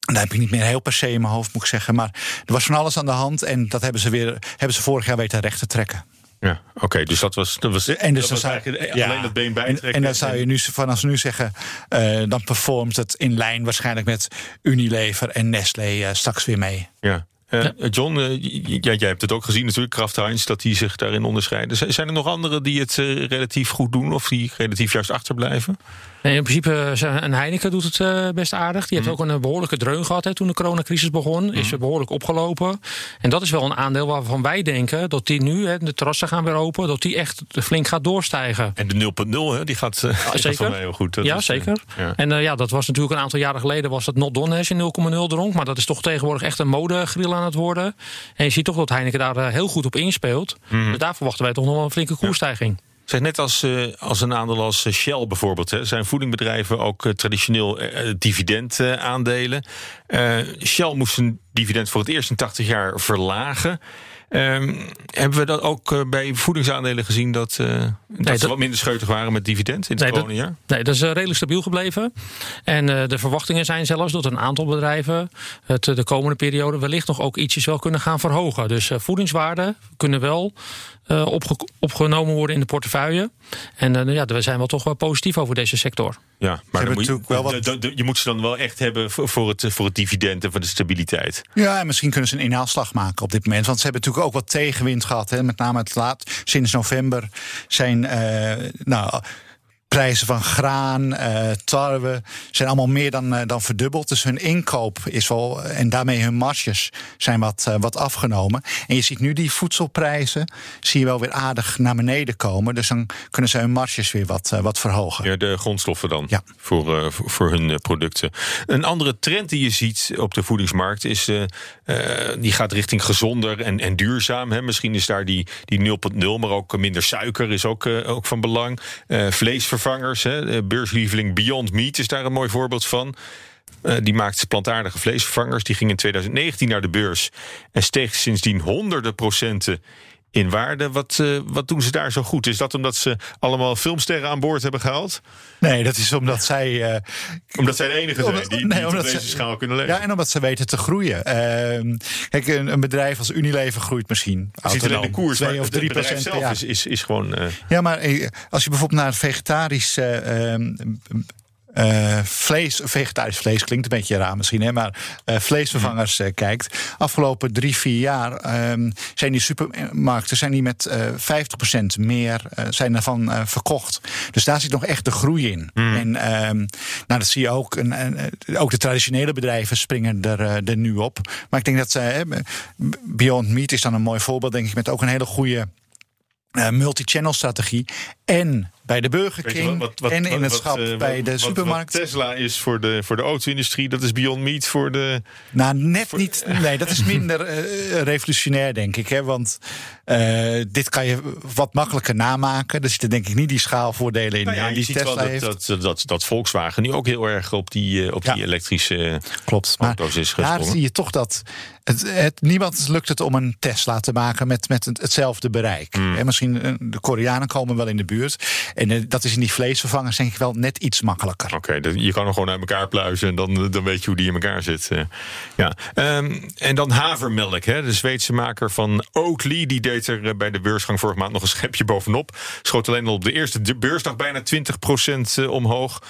daar heb ik niet meer heel per se in mijn hoofd, moet ik zeggen. Maar er was van alles aan de hand en dat hebben ze, weer, hebben ze vorig jaar weten recht te trekken. Ja, oké, dus dat was, dat was, En dus dat was dan zou- eigenlijk ja. alleen dat been En, bijtrekken. en dan zou je nu vanaf nu zeggen, eh, dan performt het in lijn waarschijnlijk met Unilever en Nestlé eh, straks weer mee. Ja. Eh, John, jij hebt het ook gezien natuurlijk, Kraft Heinz, dat die zich daarin onderscheiden. Z- Zijn er nog anderen die het relatief goed doen of die relatief juist achterblijven? Nee, in principe, eh, een Heineken doet het eh, best aardig. Die heeft ook een eh, behoorlijke dreun gehad hè, toen de coronacrisis begon. Is er behoorlijk opgelopen. En dat is wel een aandeel waarvan wij denken dat die nu, hè, de terrassen gaan weer open, dat die echt flink gaat doorstijgen. En de 0.0, hè, die gaat, eh, gaat zeker. heel goed. Dat ja, is, zeker. ja. En ja, dat was natuurlijk een aantal jaren geleden was dat not done als je 0,0 dronk. Maar dat is toch tegenwoordig echt een modegril aan het worden. En je ziet toch dat Heineken daar heel goed op inspeelt. Mhm. Dus daar verwachten wij toch nog wel een flinke koersstijging. Zeg, net als, eh, als een aandeel als eh, Shell bijvoorbeeld, hè, zijn voedingbedrijven ook eh, traditioneel dividendaandelen. Eh Shell moest een dividend voor het eerst in 80 jaar verlagen. Ehm, hebben we dat ook bij voedingsaandelen gezien dat, eh, dat ze dat- wat minder scheutig waren met dividend in het Nee, dat- coronajaar? Nee, dat is redelijk stabiel gebleven. En de verwachtingen zijn zelfs dat een aantal bedrijven het de komende periode wellicht nog ook ietsjes wel kunnen gaan verhogen. Dus voedingswaarden kunnen wel eh, opge- opgenomen worden in de portefeuille. En eh, ja, we zijn wel toch wel positief over deze sector. Ja, maar moet je, natuurlijk wel wat- de- de- je moet ze dan wel echt hebben voor, voor, het, voor het dividend en voor de stabiliteit. Ja, en misschien kunnen ze een inhaalslag maken op dit moment. Want ze hebben natuurlijk ook wat tegenwind gehad. Hè. Met name het laat, sinds november zijn eh, nou, prijzen van graan, eh, tarwe... zijn allemaal meer dan, eh, dan verdubbeld. Dus hun inkoop is wel... en daarmee hun marges zijn wat, eh, wat afgenomen. En je ziet nu die voedselprijzen... zie je wel weer aardig naar beneden komen. Dus dan kunnen ze hun marges weer wat, wat verhogen. Ja, de grondstoffen dan Ja. voor, voor, hun producten. Een andere trend die je ziet op de voedingsmarkt is die gaat richting gezonder en, en duurzaam. Hè. Misschien is daar die, die 0.0, maar ook minder suiker is ook, ook van belang. Eh, vleesvervangers, hè. Eh, beurslieveling Beyond Meat is daar een mooi voorbeeld van. Eh, die maakt plantaardige vleesvervangers. Die ging in 2019 naar de beurs en steeg sindsdien honderden procenten in waarde. Wat, eh, wat doen ze daar zo goed? Is dat omdat ze allemaal filmsterren aan boord hebben gehaald? Nee, dat is omdat zij... eh, Omdat zij de enige zijn die, die nee, het omdat deze ze- schaal kunnen leven. Ja, en omdat ze weten te groeien. Ehm, kijk, een, een bedrijf als Unilever groeit misschien. ziet alleen de koers, maar 2 of het 3 bedrijf procent zelf is, is, is gewoon... eh, Ja, maar als je bijvoorbeeld naar vegetarisch eh, vlees, vegetarisch vlees klinkt een beetje raar misschien, hè, maar eh, vleesvervangers eh, kijkt. Afgelopen drie, vier jaar ehm, zijn die supermarkten zijn die met eh 50% meer zijn eh, verkocht. Dus daar zit nog echt de groei in. En ehm, nou, dat zie je ook. Eh, ook de traditionele bedrijven springen er, nu op. Maar ik denk dat Beyond Meat is dan een mooi voorbeeld, denk ik, met ook een hele goede eh, multi-channel strategie. En bij de Burger King wat- wat- en in het schap eh, bij de supermarkt. Tesla is voor de, voor de auto-industrie, dat is Beyond Meat voor de... Nou, net niet. Nee, dat is [LAUGHS] minder eh, revolutionair, denk ik. Hè? Want eh, dit kan je wat makkelijker namaken. Er zitten denk ik niet die schaalvoordelen in Nou ja, eh, je die ziet Tesla wel heeft. dat, dat, dat, dat Volkswagen nu ook heel erg op die, eh, op Ja. die elektrische Klopt. Maar is daar gesprongen. zie je toch dat het, het, niemand lukt het om een Tesla te maken met, met het- hetzelfde bereik. Hmm. Hè, misschien eh, de Koreanen komen wel in de buurt. En eh, dat is in die vleesvervangers denk ik wel net iets makkelijker. Oké, je kan hem gewoon uit elkaar pluizen en dan, dan weet je hoe die in elkaar zit. eh. ja. Ehm, en dan havermelk, hè, de Zweedse maker van Oatly. Die deed er eh, bij de beursgang vorige maand nog een schepje bovenop. Schoot alleen al op de eerste beursdag bijna 20% eh, omhoog.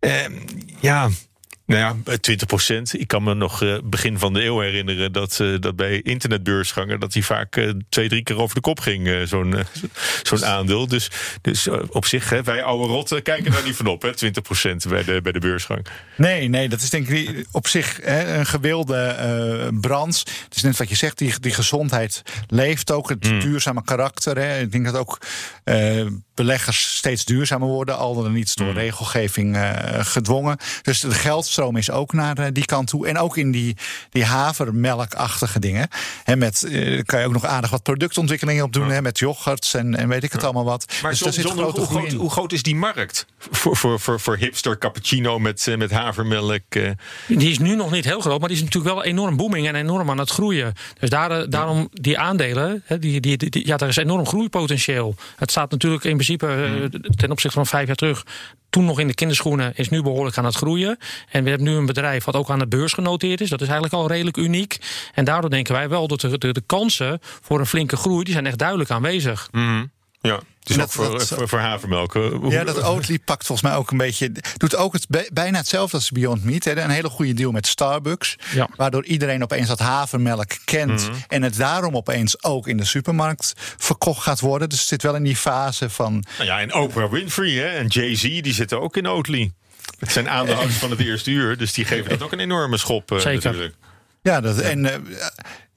Ehm, ja. Nou ja, 20 procent. Ik kan me nog eh, begin van de eeuw herinneren dat, eh, dat bij internetbeursgangen dat die vaak eh, twee, drie keer over de kop ging, zo'n zo'n aandeel. Dus, dus op zich, hè, wij oude rotten kijken daar niet van op, hè, 20 procent bij de, bij de beursgang. Nee, nee, dat is denk ik op zich hè, een gewilde branche. Het is net wat je zegt, die, die gezondheid leeft ook. Het Hmm. duurzame karakter. Hè. Ik denk dat ook beleggers steeds duurzamer worden. Al dan niet Hmm. door regelgeving eh, gedwongen. Dus de geldstroom is ook naar eh, die kant toe. En ook in die, die havermelkachtige dingen. Hè, met, eh, kan je ook nog aardig wat productontwikkelingen op doen. Hè, met yoghurts en, en weet ik het allemaal wat. Maar dus John, zit John, hoe, groei groot, hoe groot is die markt voor, voor, voor, voor hipster cappuccino met, eh, met havermelk? Die is nu nog niet heel groot, maar die is natuurlijk wel enorm booming en enorm aan het groeien. Dus daar, daarom die aandelen, hè, die, die, die- ja, daar is enorm groeipotentieel. Het staat natuurlijk in principe eh, ten opzichte van vijf jaar terug. Toen nog in de kinderschoenen, is nu behoorlijk aan het groeien. En we hebben nu een bedrijf wat ook aan de beurs genoteerd is. Dat is eigenlijk al redelijk uniek. En daardoor denken wij wel dat de, de, de kansen voor een flinke groei, die zijn echt duidelijk aanwezig. Mhm. Ja, ook dat- voor, dat- voor, voor havermelk. Ja, dat Oatly pakt volgens mij ook een beetje. Doet ook het bij- bijna hetzelfde als Beyond Meat. Hè. Een hele goede deal met Starbucks. Ja. Waardoor iedereen opeens dat havermelk kent. Mhm. En het daarom opeens ook in de supermarkt verkocht gaat worden. Dus het zit wel in die fase van. Nou ja, en Oprah Winfrey hè, en Jay-Z, die zitten ook in Oatly. Het zijn aandeelhouders van het eerste uur, dus die geven dat ook een enorme schop eh, Zeker. natuurlijk. Ja, dat, en eh,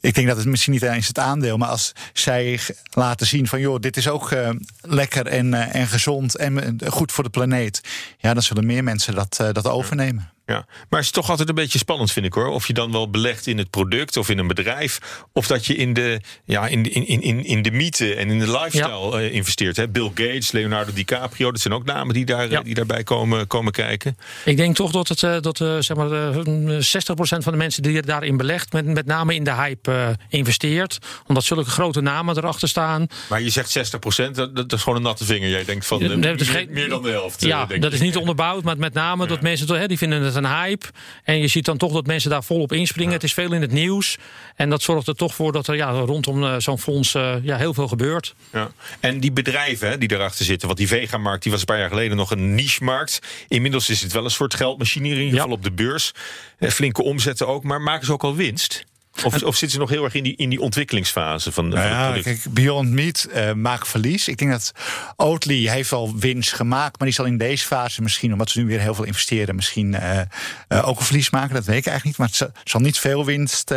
ik denk dat het misschien niet eens het aandeel, maar als zij laten zien van joh, dit is ook eh, lekker en, eh, en gezond en goed voor de planeet. Ja, dan zullen meer mensen dat, eh, dat overnemen. Ja, maar het is toch altijd een beetje spannend, vind ik hoor. Of je dan wel belegt in het product of in een bedrijf. Of dat je in de, ja, in de, in, in, in de mythe en in de lifestyle eh, investeert. Hè? Bill Gates, Leonardo DiCaprio, dat zijn ook namen die, daar, Ja. die daarbij komen, komen kijken. Ik denk toch dat, het, eh, dat eh, zeg maar, eh, 60% van de mensen die daarin belegt, met, met name in de hype eh, investeert. Omdat zulke grote namen erachter staan. Maar je zegt 60 dat, dat is gewoon een natte vinger. Jij denkt van eh, nee, meer, geen- meer dan de helft. eh, Ja, denk dat ik. is niet onderbouwd, maar met name dat mensen hè, die vinden het een hype. En je ziet dan toch dat mensen daar volop inspringen. Het is veel in het nieuws. En dat zorgt er toch voor dat er ja, rondom eh, zo'n fonds eh, ja, heel veel gebeurt. Ja. En die bedrijven hè, die erachter zitten, want die vegamarkt die was een paar jaar geleden nog een niche-markt. Inmiddels is het wel een soort geldmachine, in ieder Ja. geval op de beurs. Eh, flinke omzetten ook, maar maken ze ook al winst? Of, of zitten ze nog heel erg in die, in die ontwikkelingsfase van, Nou ja, kijk, Beyond Meat eh, maakt verlies. Ik denk dat Oatly heeft wel winst gemaakt, maar die zal in deze fase misschien, omdat ze nu weer heel veel investeren, misschien eh, eh, ook een verlies maken. Dat weet ik eigenlijk niet, maar het zal, zal niet veel winst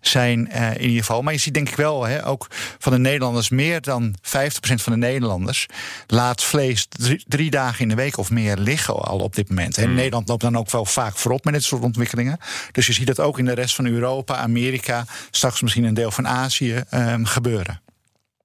zijn in ieder geval. Maar je ziet denk ik wel, hè, ook van de Nederlanders, meer dan 50% van de Nederlanders laat vlees drie, drie dagen in de week of meer liggen al op dit moment. En Nederland loopt dan ook wel vaak voorop met dit soort ontwikkelingen. Dus je ziet dat ook in de rest van Europa, Amerika, straks misschien een deel van Azië ehm, gebeuren.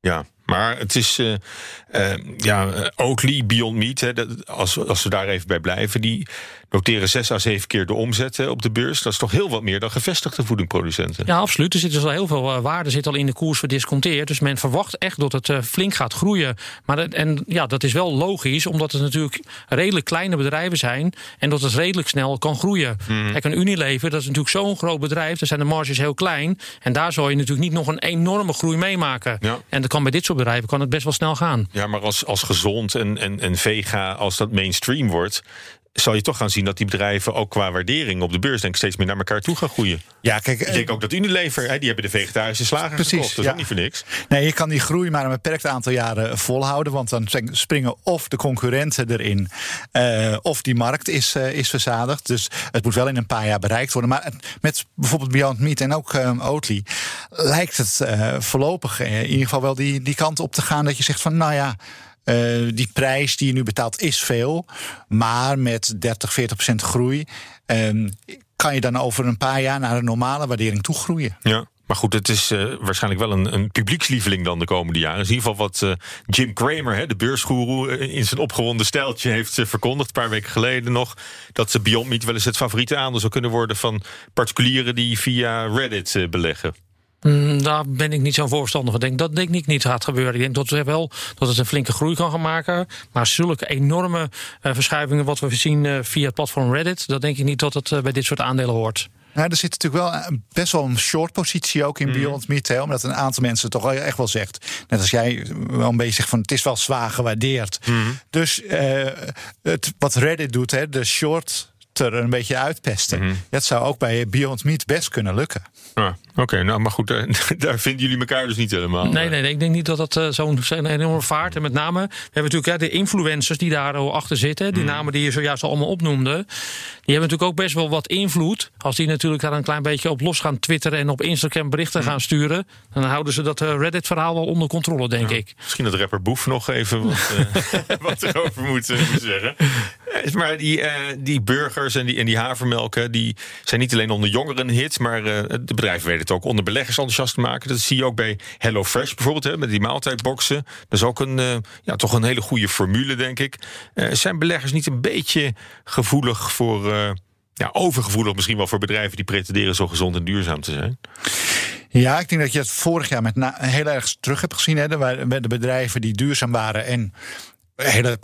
Ja, maar het is eh, ja, eh, Oatly, Beyond Meat, hè, dat, als, als we daar even bij blijven, die noteren zes à zeven keer de omzet op de beurs. Dat is toch heel wat meer dan gevestigde voedingsproducenten. Ja, absoluut. Er zit dus al heel veel eh, waarde zit al in de koers verdisconteerd. Dus men verwacht echt dat het eh, flink gaat groeien. Maar dat- en ja, dat is wel logisch, omdat het natuurlijk redelijk kleine bedrijven zijn. En dat het redelijk snel kan groeien. Kijk, een Unilever, dat is natuurlijk zo'n groot bedrijf. Daar zijn de marges heel klein. En daar zou je natuurlijk niet nog een enorme groei meemaken. Ja. En dat kan bij dit soort bedrijven kan het best wel snel gaan. Ja, maar als, als gezond en, en, en vega, als dat mainstream wordt, zal je toch gaan zien dat die bedrijven ook qua waardering op de beurs denk ik steeds meer naar elkaar toe gaan groeien. Ja, kijk, Ik denk ook dat Unilever, hè, die hebben de vegetarische slager Precies, gekocht. Dat is ja. ook niet voor niks. Nee, je kan die groei maar een beperkt aantal jaren volhouden. Want dan springen of de concurrenten erin. eh, of die markt is, eh, is verzadigd. Dus het moet wel in een paar jaar bereikt worden. Maar met bijvoorbeeld Beyond Meat en ook eh, Oatly. lijkt het eh, voorlopig eh, in ieder geval wel die, die kant op te gaan. Dat je zegt van nou ja. Eh, die prijs die je nu betaalt is veel. Maar met 30, 40 procent groei. ehm, kan je dan over een paar jaar naar een normale waardering toe groeien. Ja. Maar goed, het is eh, waarschijnlijk wel een, een publiekslieveling dan de komende jaren. In ieder geval wat eh, Jim Cramer, hè, de beursgoeroe, in zijn opgewonden stijltje heeft verkondigd. Een paar weken geleden nog. Dat ze Beyond Meat wel eens het favoriete aandeel zou kunnen worden van particulieren die via Reddit beleggen. Mm, daar ben ik niet zo'n voorstander van. Denk, dat denk ik niet gaat gebeuren. Ik denk dat, we wel, dat het een flinke groei kan gaan maken. Maar zulke enorme eh, verschuivingen wat we zien eh, via het platform Reddit... dat denk ik niet dat het eh, bij dit soort aandelen hoort. Nou, er zit natuurlijk wel best wel een short positie ook in Beyond Meat. Hè, omdat een aantal mensen toch echt wel zegt. Net als jij wel een beetje zegt van het is wel zwaar gewaardeerd. Dus eh, het, wat Reddit doet, hè, de short er een beetje uitpesten. Dat zou ook bij Beyond Meat best kunnen lukken. Ja. Oké, nou maar goed, daar, [LAUGHS] daar, vinden jullie elkaar dus niet helemaal. Nee, nee, nee ik denk niet dat dat uh, zo'n enorme vaart. En met name, we hebben natuurlijk ja, de influencers die daar achter zitten. Die mm. namen die je zojuist allemaal opnoemde. Die hebben natuurlijk ook best wel wat invloed. Als die natuurlijk daar een klein beetje op los gaan twitteren en op Instagram berichten mm. gaan sturen. Dan houden ze dat Reddit-verhaal wel onder controle, denk ja, ik. Misschien dat rapper Boef nog even wat, uh, [LAUGHS] [LAUGHS] wat erover moet, uh, moet zeggen. Maar die, die burgers en die, en die havermelken, die zijn niet alleen onder jongeren een hit. Maar de bedrijven weten het ook onder beleggers enthousiast te maken. Dat zie je ook bij HelloFresh bijvoorbeeld, hè, met die maaltijdboxen. Dat is ook een, uh, ja, toch een hele goede formule, denk ik. Uh, zijn beleggers niet een beetje gevoelig voor, uh, ja, overgevoelig misschien wel voor bedrijven die pretenderen zo gezond en duurzaam te zijn? Ja, ik denk dat je het vorig jaar met heel erg terug hebt gezien. Hè, de, de bedrijven die duurzaam waren en hele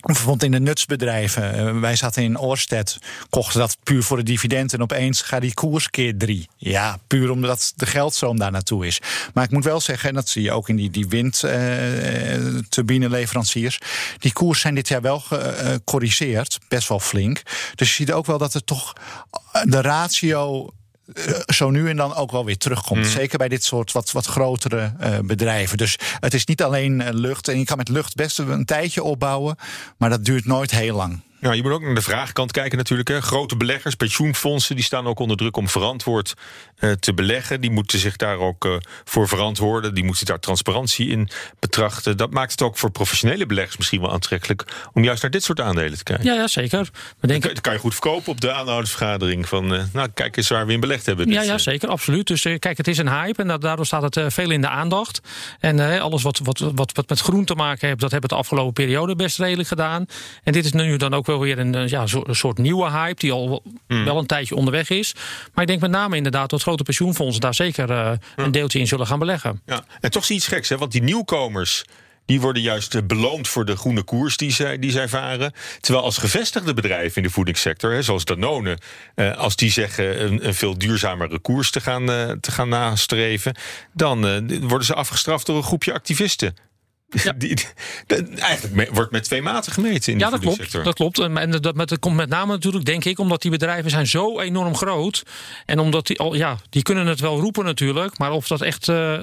Bijvoorbeeld in de nutsbedrijven. Eh, wij zaten in Orsted, kochten dat puur voor de dividend. En opeens gaat die koers keer drie. Ja, puur omdat de geldstroom daar naartoe is. Maar ik moet wel zeggen, en dat zie je ook in die, die windturbineleveranciers. Uh, die koers zijn dit jaar wel gecorrigeerd, best wel flink. Dus je ziet ook wel dat er toch de ratio eh, zo nu en dan ook wel weer terugkomt. Mm. Zeker bij dit soort wat, wat grotere uh, bedrijven. Dus het is niet alleen uh, lucht. En je kan met lucht best een tijdje opbouwen. Maar dat duurt nooit heel lang. Ja, je moet ook naar de vraagkant kijken natuurlijk. Hè. Grote beleggers, pensioenfondsen, die staan ook onder druk om verantwoord uh, te beleggen. Die moeten zich daar ook uh, voor verantwoorden. Die moeten daar transparantie in betrachten. Dat maakt het ook voor professionele beleggers misschien wel aantrekkelijk om juist naar dit soort aandelen te kijken. Ja, ja zeker. We denken... Dat kan je goed verkopen op de aanhoudersvergadering. Van, uh, nou, kijk eens waar we in belegd hebben. Ja, ja, zeker, absoluut. Dus kijk, het is een hype en daardoor staat het veel in de aandacht. En alles wat, wat, wat, wat met groen te maken heeft, dat hebben we de afgelopen periode best redelijk gedaan. En dit is nu dan ook wel weer een, eh, ja, een soort nieuwe hype die al hmm. wel een tijdje onderweg is. Maar ik denk met name inderdaad dat grote pensioenfondsen daar zeker uh, een deeltje in zullen gaan beleggen. Ja. En toch zie je iets geks, hè? want die nieuwkomers die worden juist eh, beloond voor de groene koers die zij, die zij varen. Terwijl als gevestigde bedrijven in de voedingssector, hè, zoals Danone, eh, als die zeggen een, een, veel duurzamere koers te gaan, eh, te gaan nastreven, dan eh, worden ze afgestraft door een groepje activisten. Ja. [LAUGHS] Die, eigenlijk wordt met twee maten gemeten in ja, dat klopt. Dat klopt. En dat, dat komt met name natuurlijk, denk ik, omdat die bedrijven zijn zo enorm groot. En omdat die al, ja, die kunnen het wel roepen natuurlijk. Maar of dat echt, uh,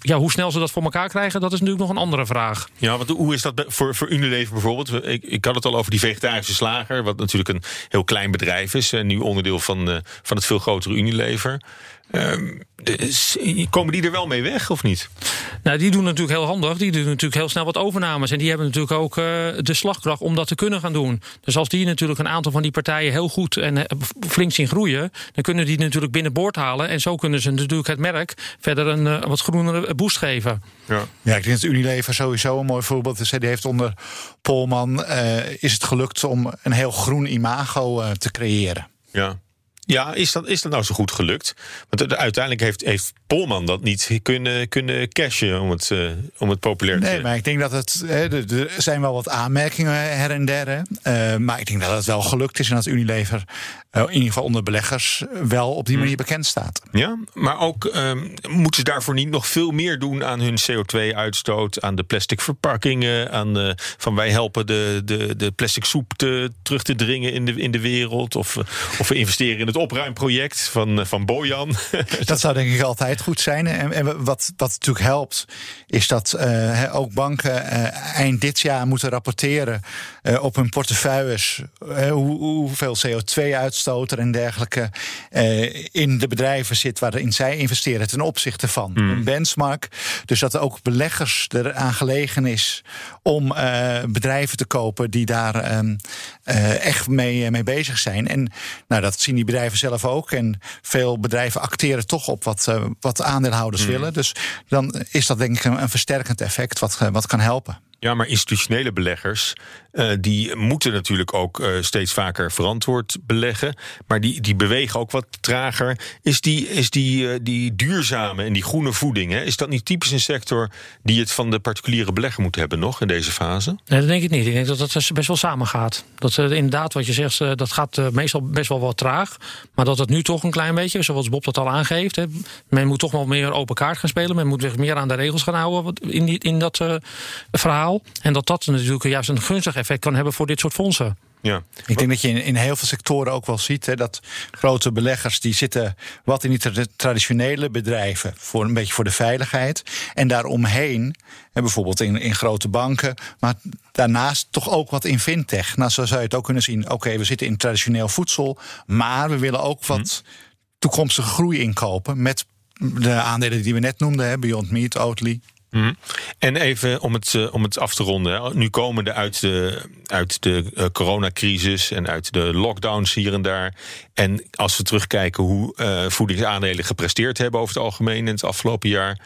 ja, hoe snel ze dat voor elkaar krijgen, dat is natuurlijk nog een andere vraag. Ja, want hoe is dat voor, voor Unilever bijvoorbeeld? Ik, ik had het al over die vegetarische slager, wat natuurlijk een heel klein bedrijf is. En nu onderdeel van, uh, van het veel grotere Unilever. Um, dus, komen die er wel mee weg of niet? Nou, die doen natuurlijk heel handig. Die doen natuurlijk heel snel wat overnames. En die hebben natuurlijk ook uh, de slagkracht om dat te kunnen gaan doen. Dus als die natuurlijk een aantal van die partijen heel goed en uh, flink zien groeien, dan kunnen die natuurlijk binnenboord halen. En zo kunnen ze natuurlijk het merk verder een uh, wat groenere boost geven. Ja. ja, ik denk dat Unilever sowieso een mooi voorbeeld is. Die heeft onder Polman is het gelukt om een heel groen imago te creëren. Ja. Ja, is dat, is dat nou zo goed gelukt? Want uiteindelijk heeft, heeft Polman dat niet kunnen, kunnen cashen om het, uh, om het populair te Nee, maar ik denk dat het. er zijn wel wat aanmerkingen her en der. Uh, maar ik denk dat het wel gelukt is en dat Unilever, in ieder geval onder beleggers, wel op die hmm. manier bekend staat. Ja, maar ook ehm, moeten ze daarvoor niet nog veel meer doen aan hun CO2-uitstoot, aan de plastic verpakkingen, aan van wij helpen de, de, de plastic soep te, terug te dringen in de, in de wereld, of, of we investeren in het opruimproject van, van Bojan. [LAUGHS] Dat zou denk ik altijd goed zijn. En, en wat, wat natuurlijk helpt, is dat uh, ook banken uh, eind dit jaar moeten rapporteren uh, op hun portefeuilles hoe, hoeveel CO2-uitstoot er en dergelijke in de bedrijven zit waarin zij investeren ten opzichte van mm. een benchmark. Dus dat ook beleggers eraan gelegen is om bedrijven te kopen die daar ehm, echt mee, mee bezig zijn. En nou, dat zien die bedrijven zelf ook. En veel bedrijven acteren toch op wat, wat aandeelhouders mm. willen. Dus dan is dat denk ik een, een versterkend effect wat, wat kan helpen. Ja, maar institutionele beleggers uh, die moeten natuurlijk ook uh, steeds vaker verantwoord beleggen. Maar die, die bewegen ook wat trager. Is die, is die, uh, die duurzame en die groene voeding, hè, is dat niet typisch een sector die het van de particuliere belegger moet hebben nog in deze fase? Nee, dat denk ik niet. Ik denk dat dat dus best wel samen gaat. Dat inderdaad, wat je zegt, dat gaat meestal best wel wat traag. Maar dat het nu toch een klein beetje, zoals Bob dat al aangeeft. Hè, men moet toch wel meer open kaart gaan spelen. Men moet zich meer aan de regels gaan houden in, in dat verhaal. En dat dat natuurlijk juist een gunstig effect kan hebben voor dit soort fondsen. Ja. Ik denk dat je in, in heel veel sectoren ook wel ziet hè, dat grote beleggers die zitten wat in die tra- traditionele bedrijven voor een beetje voor de veiligheid en daaromheen, hè, bijvoorbeeld in, in grote banken, maar daarnaast toch ook wat in fintech. Nou, zo zou je het ook kunnen zien. Oké, we zitten in traditioneel voedsel, maar we willen ook wat toekomstige groei inkopen met de aandelen die we net noemden, hè, Beyond Meat, Oatly. Mhm. En even om het, eh, om het af te ronden. Nu komende uit de, uit de eh, coronacrisis en uit de lockdowns hier en daar. En als we terugkijken hoe eh, voedingsaandelen gepresteerd hebben over het algemeen in het afgelopen jaar.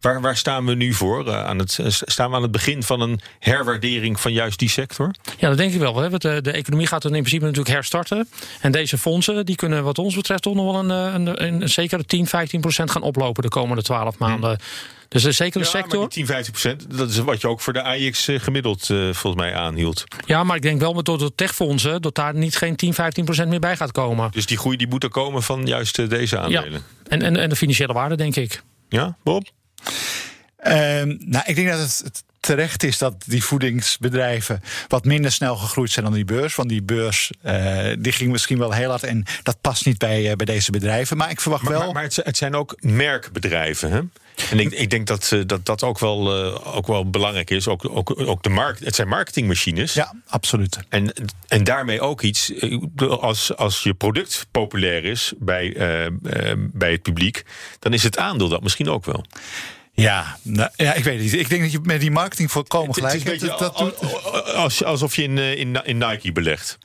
Waar, waar staan we nu voor? Aan het, staan we aan het begin van een herwaardering van juist die sector? Ja, dat denk ik wel. Want de, de economie gaat dan in principe natuurlijk herstarten. En deze fondsen die kunnen wat ons betreft toch nog wel een, een, een, een zekere 10, 15 procent gaan oplopen de komende 12 maanden. Dus een zekere Ja, sector. maar die 10, 15 procent, dat is wat je ook voor de AIX eh, gemiddeld eh, volgens mij aanhield. Ja, maar ik denk wel met door de techfondsen dat daar niet geen 10, 15 procent meer bij gaat komen. Dus die groei die moet er komen van juist eh, deze aandelen. En, en, en de financiële waarde, denk ik. Ja, Bob? Ehm, nou, ik denk dat het terecht is dat die voedingsbedrijven wat minder snel gegroeid zijn dan die beurs. Want die beurs eh, die ging misschien wel heel hard en dat past niet bij, eh, bij deze bedrijven. Maar ik verwacht Maar, wel. maar, maar het, het zijn ook merkbedrijven. Hè? En ik, ik denk dat, eh, dat dat ook wel, eh, ook wel belangrijk is. Ook, ook, ook de markt, het zijn marketingmachines. Ja, absoluut. En, en daarmee ook iets. eh, Als, als je product populair is bij, bij het publiek, dan is het aandeel dat misschien ook wel. Ja, nou, ja, ik weet niet. Ik denk dat je met die marketing volkomen Het gelijk is een beetje Dat- dat alsof je in, in, in Nike belegt.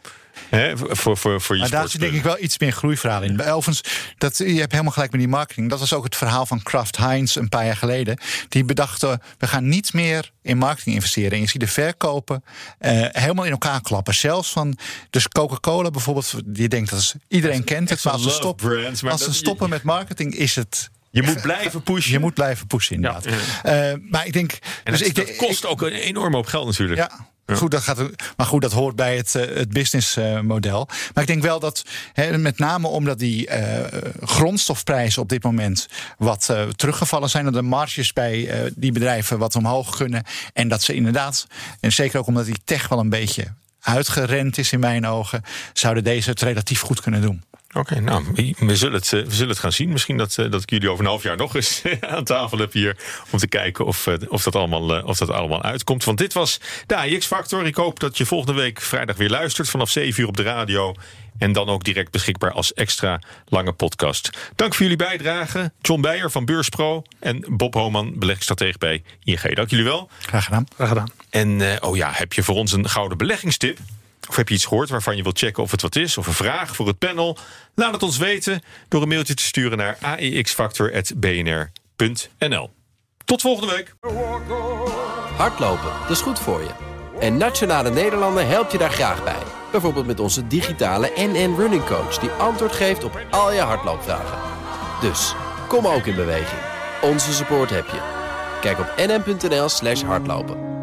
Hè? Voor, voor, voor je Maar daar zit denk ik wel iets meer groeiverhaal in. Bij Overigens, dat, je hebt helemaal gelijk met die marketing. Dat was ook het verhaal van Kraft Heinz een paar jaar geleden. Die bedachten, we gaan niet meer in marketing investeren. En je ziet de verkopen eh, helemaal in elkaar klappen. Zelfs van, dus Coca-Cola bijvoorbeeld, die denkt dat is, iedereen kent het. Maar als ze, maar als ze stoppen met marketing is het... Je moet blijven pushen. Je moet blijven pushen, inderdaad. Eh, maar ik denk... En dus het, ik, dat kost ook een enorme hoop geld natuurlijk. ja. Goed, dat gaat, maar goed, dat hoort bij het, eh, het businessmodel. maar ik denk wel dat, met name omdat die eh, grondstofprijzen op dit moment wat eh, teruggevallen zijn, dat de marges bij die bedrijven wat omhoog kunnen. En dat ze inderdaad, en zeker ook omdat die tech wel een beetje uitgerend is in mijn ogen, zouden deze het relatief goed kunnen doen. Oké, nou, we- we zullen, het, eh, we zullen het gaan zien. Misschien dat, eh, dat ik jullie over een half jaar nog eens [LAUGHS] aan tafel heb hier. Om te kijken of, eh, of, dat allemaal, of dat allemaal uitkomt. Want dit was de AX-factor. Ik hoop dat je volgende week vrijdag weer luistert. Vanaf 7 uur op de radio. En dan ook direct beschikbaar als extra lange podcast. Dank voor jullie bijdrage. John Beijer van Beurspro. En Bob Homan, beleggingsstratege bij ING. Dank jullie wel. Graag gedaan. Graag gedaan. En eh, oh ja, heb je voor ons een gouden beleggingstip? Of heb je iets gehoord waarvan je wilt checken of het wat is? Of een vraag voor het panel? Laat het ons weten door een mailtje te sturen naar aexfactor.bnr.nl. Tot volgende week. Hardlopen, dat is goed voor je. En Nationale Nederlanden helpt je daar graag bij. Bijvoorbeeld met onze digitale NN Running Coach... die antwoord geeft op al je hardloopvragen. Dus, kom ook in beweging. Onze support heb je. Kijk op nn.nl slash hardlopen.